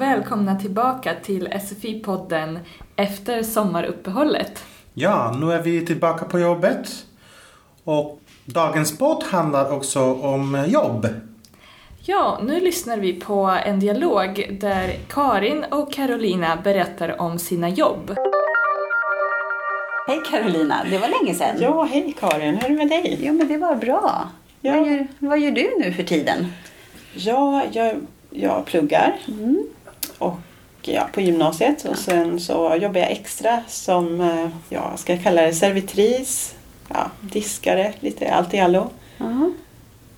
och välkomna tillbaka till SFI-podden efter sommaruppehållet. Ja, nu är vi tillbaka på jobbet. Och dagens podd handlar också om jobb. Ja, nu lyssnar vi på en dialog där Karin och Carolina berättar om sina jobb. Hej Carolina, det var länge sedan. Ja, hej Karin, hur är det med dig? Jo, men det var bra. Ja. Vad, gör, vad gör du nu för tiden? Ja, jag, jag pluggar och, ja, på gymnasiet och sen så jobbar jag extra som, eh, ja, ska jag kalla det servitris, ja, diskare, lite allt i allo.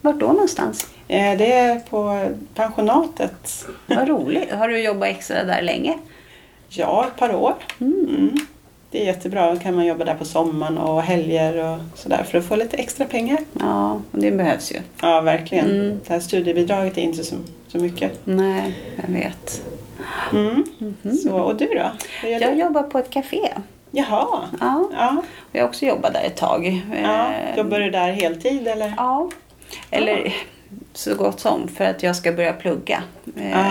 Vart då någonstans? Eh, Det är på pensionatet. Vad roligt. Har du jobbat extra där länge? Ja, ett par år. Mm. Det är jättebra. Då kan man jobba där på sommaren och helger och sådär för att få lite extra pengar. Ja, det behövs ju. Ja, verkligen. Mm. Det här studiebidraget är inte så, så mycket. Nej, jag vet. Mm. Så, och du då? Jag jobbar på ett café. Jaha. Ja, Ja. jag har också jobbat där ett tag. ja. Eh, Jobbar du där heltid eller? Ja, eller så gott som för att jag ska börja plugga. Eh, Ja.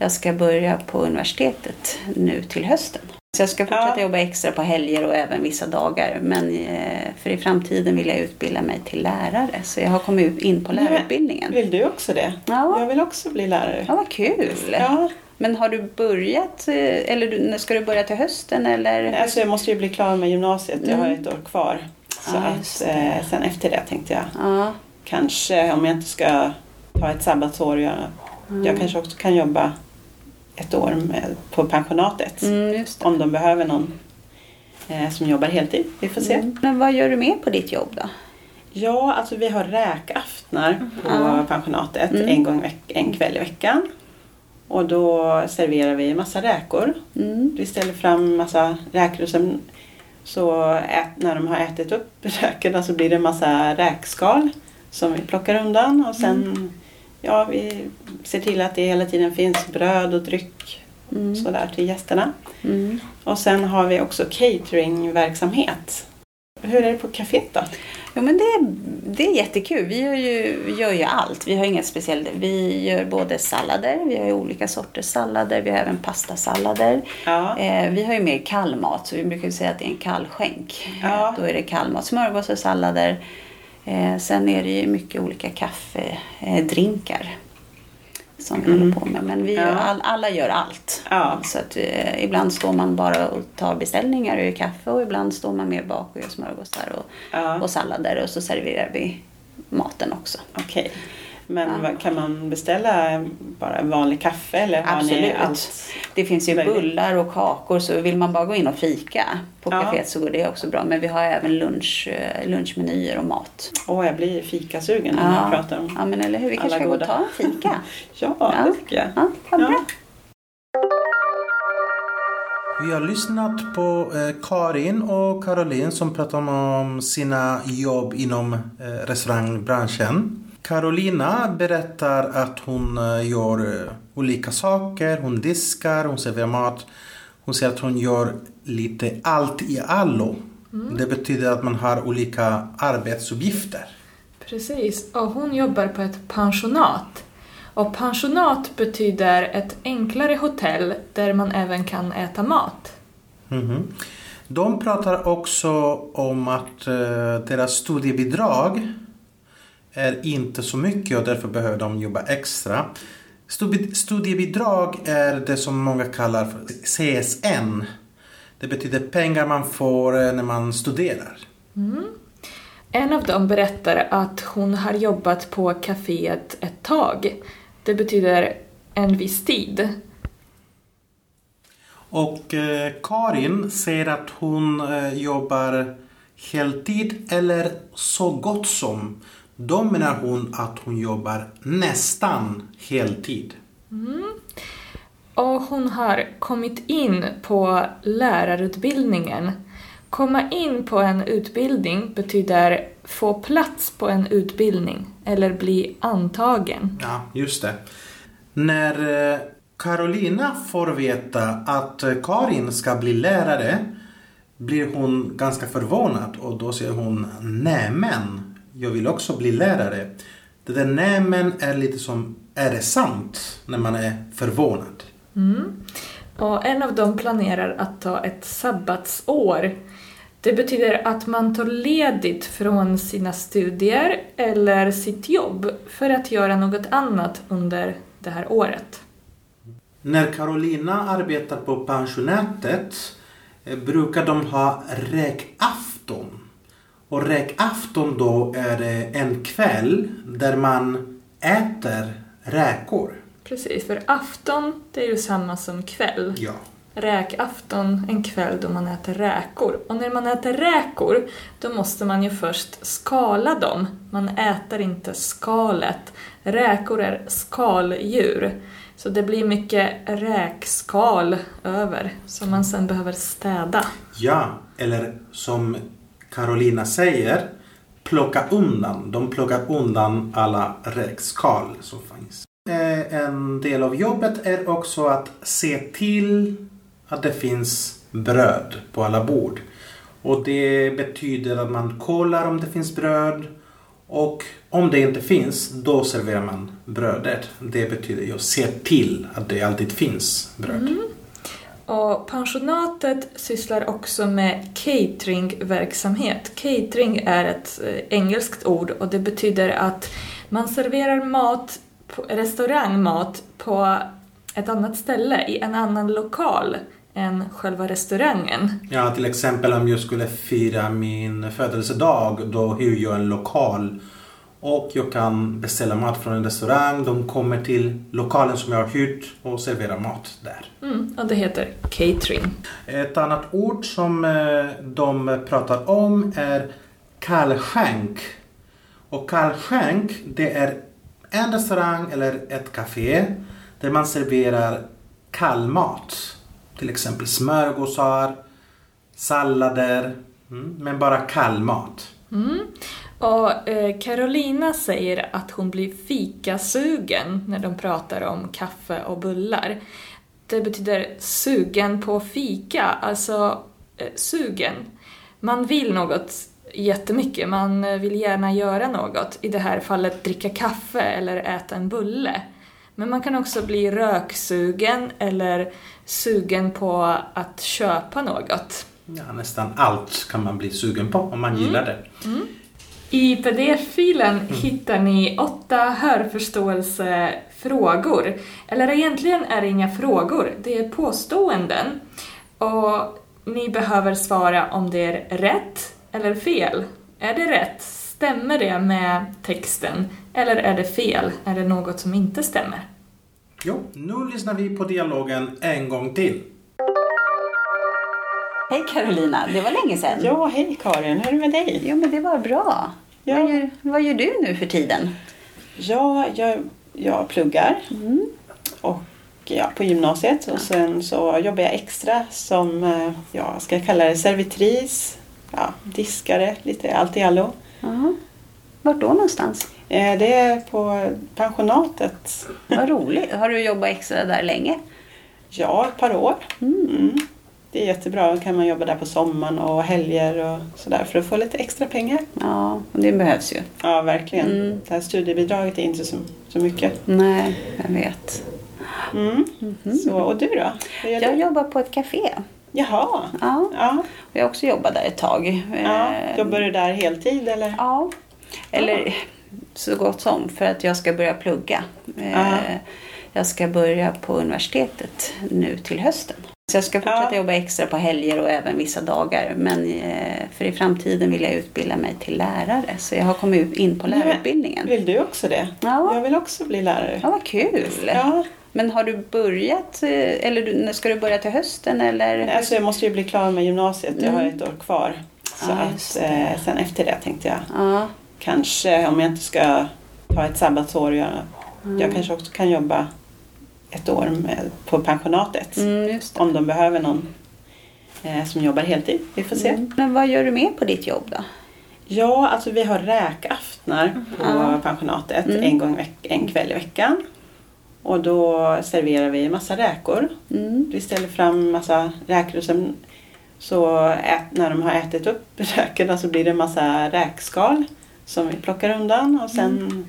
Jag ska börja på universitetet nu till hösten. Så jag ska fortsätta Ja. jobba extra på helger och även vissa dagar. Men eh, för i framtiden vill jag utbilda mig till lärare. Så jag har kommit in på lärarutbildningen. Vill du också det? Ja. Jag vill också bli lärare. Ja, vad kul! Ja. Men har du börjat, eh, eller ska du börja till hösten eller? Alltså jag måste ju bli klar med gymnasiet. Jag har Mm. ett år kvar. Så Ja, att, eh, sen efter det tänkte jag Ja, kanske om jag inte ska ta ett sabbatsår. Jag, Mm. jag kanske också kan jobba ett år med, på pensionatet. mm. Om de behöver någon eh, som jobbar heltid. Vi får se. Mm. Men vad gör du mer på ditt jobb då? Ja, alltså vi har räkaftnar på Ja. pensionatet Mm. en, gång en kväll i veckan. Och då serverar vi massa räkor. Mm. Vi ställer fram massa räkor och sen så ät, när de har ätit upp räkorna så blir det massa räkskal som vi plockar undan och sen Mm. ja, vi ser till att det hela tiden finns bröd och dryck Mm. sådär till gästerna. Mm. Och sen har vi också cateringverksamhet. Hur är det på kaféet då? Jo men det, är- det är jättekul. Vi gör ju, gör ju allt. Vi har inget speciellt. Vi gör både sallader, vi har ju olika sorters sallader, vi har även pastasallader. Ja. Eh, vi har ju mer kallmat, så vi brukar säga att det är en kallskänk. Ja. Då är det kallmat, smörgåsar, sallader. Eh, sen är det ju mycket olika kaffedrinkar drinkar som vi Mm. håller på med. Men vi Ja. all, alla gör allt. Ja. Så att, eh, ibland står man bara och tar beställningar och gör kaffe och ibland står man mer bak och gör smörgåsar och, Ja. och sallader och så serverar vi maten också. Okej. Men Ja. kan man beställa bara en vanlig kaffe eller har ni Absolut. allt? Det finns ju Möjligt. bullar och kakor så vill man bara gå in och fika på Ja. kaféet så går det också bra. Men vi har även lunch, eh, lunchmenyer och mat. Åh, jag blir fikasugen när man pratar om ja men eller hur, vi kanske ska gå och ta en fika. Ja, Ja. det tycker jag. Ja, vad bra. Vi har lyssnat på eh, Karin och Caroline som pratar om sina jobb inom eh, restaurangbranschen. Carolina berättar att hon eh, gör eh, olika saker. Hon diskar, hon serverar mat. Hon säger att hon gör lite allt i allo. Det betyder att man har olika arbetsuppgifter. Precis, och hon jobbar på ett pensionat. Och pensionat betyder ett enklare hotell där man även kan äta mat. Mhm. De pratar också om att eh, deras studiebidrag är inte så mycket och därför behöver de jobba extra. Studi- Studiebidrag är det som många kallar för CSN. Det betyder pengar man får eh, när man studerar. En av dem berättar att hon har jobbat på kaféet ett tag. Det betyder en viss tid. Och eh, Karin säger att hon eh, jobbar heltid eller så gott som. Då menar hon att hon jobbar nästan heltid. Och hon har kommit in på lärarutbildningen. Komma in på en utbildning betyder få plats på en utbildning eller bli antagen. Ja, just det. När eh, Carolina får veta att eh, Karin ska bli lärare blir hon ganska förvånad och då säger hon nämen, jag vill också bli lärare. Det där nämen är lite som är det sant när man är förvånad. Mm. Och en av dem planerar att ta ett sabbatsår. Det betyder att man tar ledigt från sina studier eller sitt jobb för att göra något annat under det här året. När Carolina arbetar på pensionatet eh, brukar de ha räkafton. Och räkafton då är en kväll där man äter räkor. Precis, för afton det är ju samma som kväll. Ja. Räkafton, en kväll då man äter räkor. Och när man äter räkor, då måste man ju först skala dem. Man äter inte skalet. Räkor är skaldjur. Så det blir mycket räkskal över som man sen behöver städa. Ja, eller som Carolina säger, plocka undan. De plockar undan alla räkskal som finns. Eh, en del av jobbet är också att se till att det finns bröd på alla bord. Och det betyder att man kollar om det finns bröd. Och om det inte finns, då serverar man brödet. Det betyder ju se till att det alltid finns bröd. Mm. Och pensionatet sysslar också med cateringverksamhet. Catering är ett eh, engelskt ord och det betyder att man serverar mat, restaurangmat på ett annat ställe, i en annan lokal än själva restaurangen. Ja, till exempel om jag skulle fira min födelsedag, då hyr jag en lokal. Och jag kan beställa mat från en restaurang. De kommer till lokalen som jag har hyrt och serverar mat där. Mm, och det heter catering. Ett annat ord som eh, de pratar om är kallskänk. Och kallskänk, det är en restaurang eller ett café där man serverar kallmat. Till exempel smörgåsar, sallader, mm, men bara kallmat. Mm. Och eh, Carolina säger att hon blir fikasugen när de pratar om kaffe och bullar. Det betyder sugen på fika, alltså eh, sugen. Man vill något jättemycket, man eh, vill gärna göra något. I det här fallet dricka kaffe eller äta en bulle. Men man kan också bli röksugen eller sugen på att köpa något. Ja, nästan allt kan man bli sugen på om man gillar det. I pdf-filen hittar ni åtta hörförståelsefrågor. Eller egentligen är det inga frågor, det är påståenden. Och ni behöver svara om det är rätt eller fel. Är det rätt? Stämmer det med texten? Eller är det fel? Är det något som inte stämmer? Jo, nu lyssnar vi på dialogen en gång till. Hej Carolina, det var länge sedan. Ja, hej Karin. Hur är det med dig? Jo, men det var bra. Ja. Vad, gör, vad gör du nu för tiden? Ja, jag, jag pluggar och, ja, på gymnasiet och sen så jobbar jag extra som, eh, ja, ska jag kalla det servitris, ja, diskare, lite allt i allo. Ja. Vart då någonstans? Eh, Det är på pensionatet. Vad roligt. Har du jobbat extra där länge? Ja, ett par år. Mm. Det är jättebra. Då kan man jobba där på sommaren och helger och sådär för att få lite extra pengar. Ja, och det behövs ju. Ja, verkligen. Mm. Det här studiebidraget är inte så, så mycket. Nej, jag vet. Mm. Så, och du då? Jag du? jobbar på ett café. Jaha. Ja, Ja. jag har också jobbat där ett tag. ja. Eh, Jobbar du där heltid eller? Ja, eller Ja. så gott som för att jag ska börja plugga. Eh, Ja. Jag ska börja på universitetet nu till hösten. Så jag ska fortsätta Ja. jobba extra på helger och även vissa dagar. Men eh, för i framtiden vill jag utbilda mig till lärare. Så jag har kommit in på lärarutbildningen. Vill du också det? Ja. Jag vill också bli lärare. Ja, vad kul! Ja. Men har du börjat, eh, eller ska du börja till hösten eller? Alltså jag måste ju bli klar med gymnasiet. Jag har Mm. ett år kvar. Så Ja, att, eh, sen efter det tänkte jag Ja, kanske om jag inte ska ta ett sabbatsår. Jag, Mm. jag kanske också kan jobba ett år med, på pensionatet. mm. Om de behöver någon eh, som jobbar heltid. Vi får se. Mm. Men vad gör du mer på ditt jobb då? Ja, alltså vi har räkaftnar på Ja. pensionatet Mm. en, gång en kväll i veckan. Och då serverar vi massa räkor. Mm. Vi ställer fram massa räkor och sen så ät, när de har ätit upp räkorna så blir det massa räkskal som vi plockar undan och sen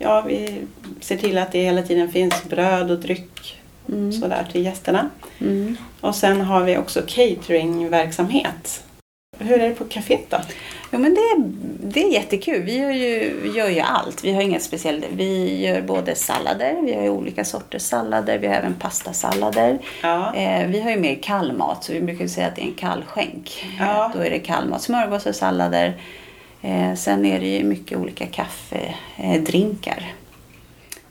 ja, vi ser till att det hela tiden finns bröd och dryck sådär till gästerna. Mm. Och sen har vi också cateringverksamhet. Hur är det på kaféet då? Jo men det, det är jättekul. Vi gör ju, gör ju allt. Vi har inget speciellt. Vi gör både sallader, vi har ju olika sorters sallader, vi har även pastasallader. Ja. Eh, vi har ju mer kallmat så vi brukar säga att det är en kallskänk. Ja. Då är det kallmat, smörgåsar, sallader. Eh, sen är det ju mycket olika kaffedrinkar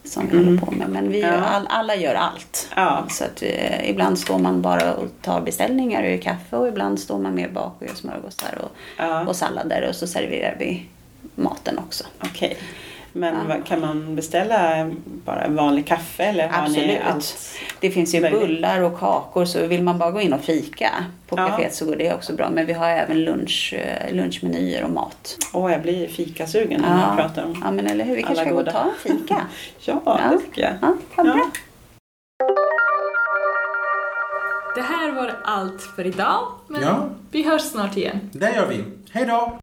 som vi håller på med. Men vi gör Mm. Ja. all, alla gör allt. Ja. Så att, eh, ibland står man bara och tar beställningar och gör kaffe och ibland står man mer bak och gör smörgåsar och, Ja. och sallader och så serverar vi maten också. Okej. Men Ja. kan man beställa bara vanlig kaffe eller har ni Absolut. allt? Det finns ju Möjligt. bullar och kakor så vill man bara gå in och fika på Ja. kaféet så går det också bra. Men vi har även lunch, eh, lunchmenyer och mat. Åh, jag blir fikasugen när man pratar om ja men eller hur, vi kanske ska gå och ta en fika. Ja, Ja. det tycker jag. Ja, bra. Ja. Det här var allt för idag, men Ja. vi hörs snart igen. Det gör vi. Hej då!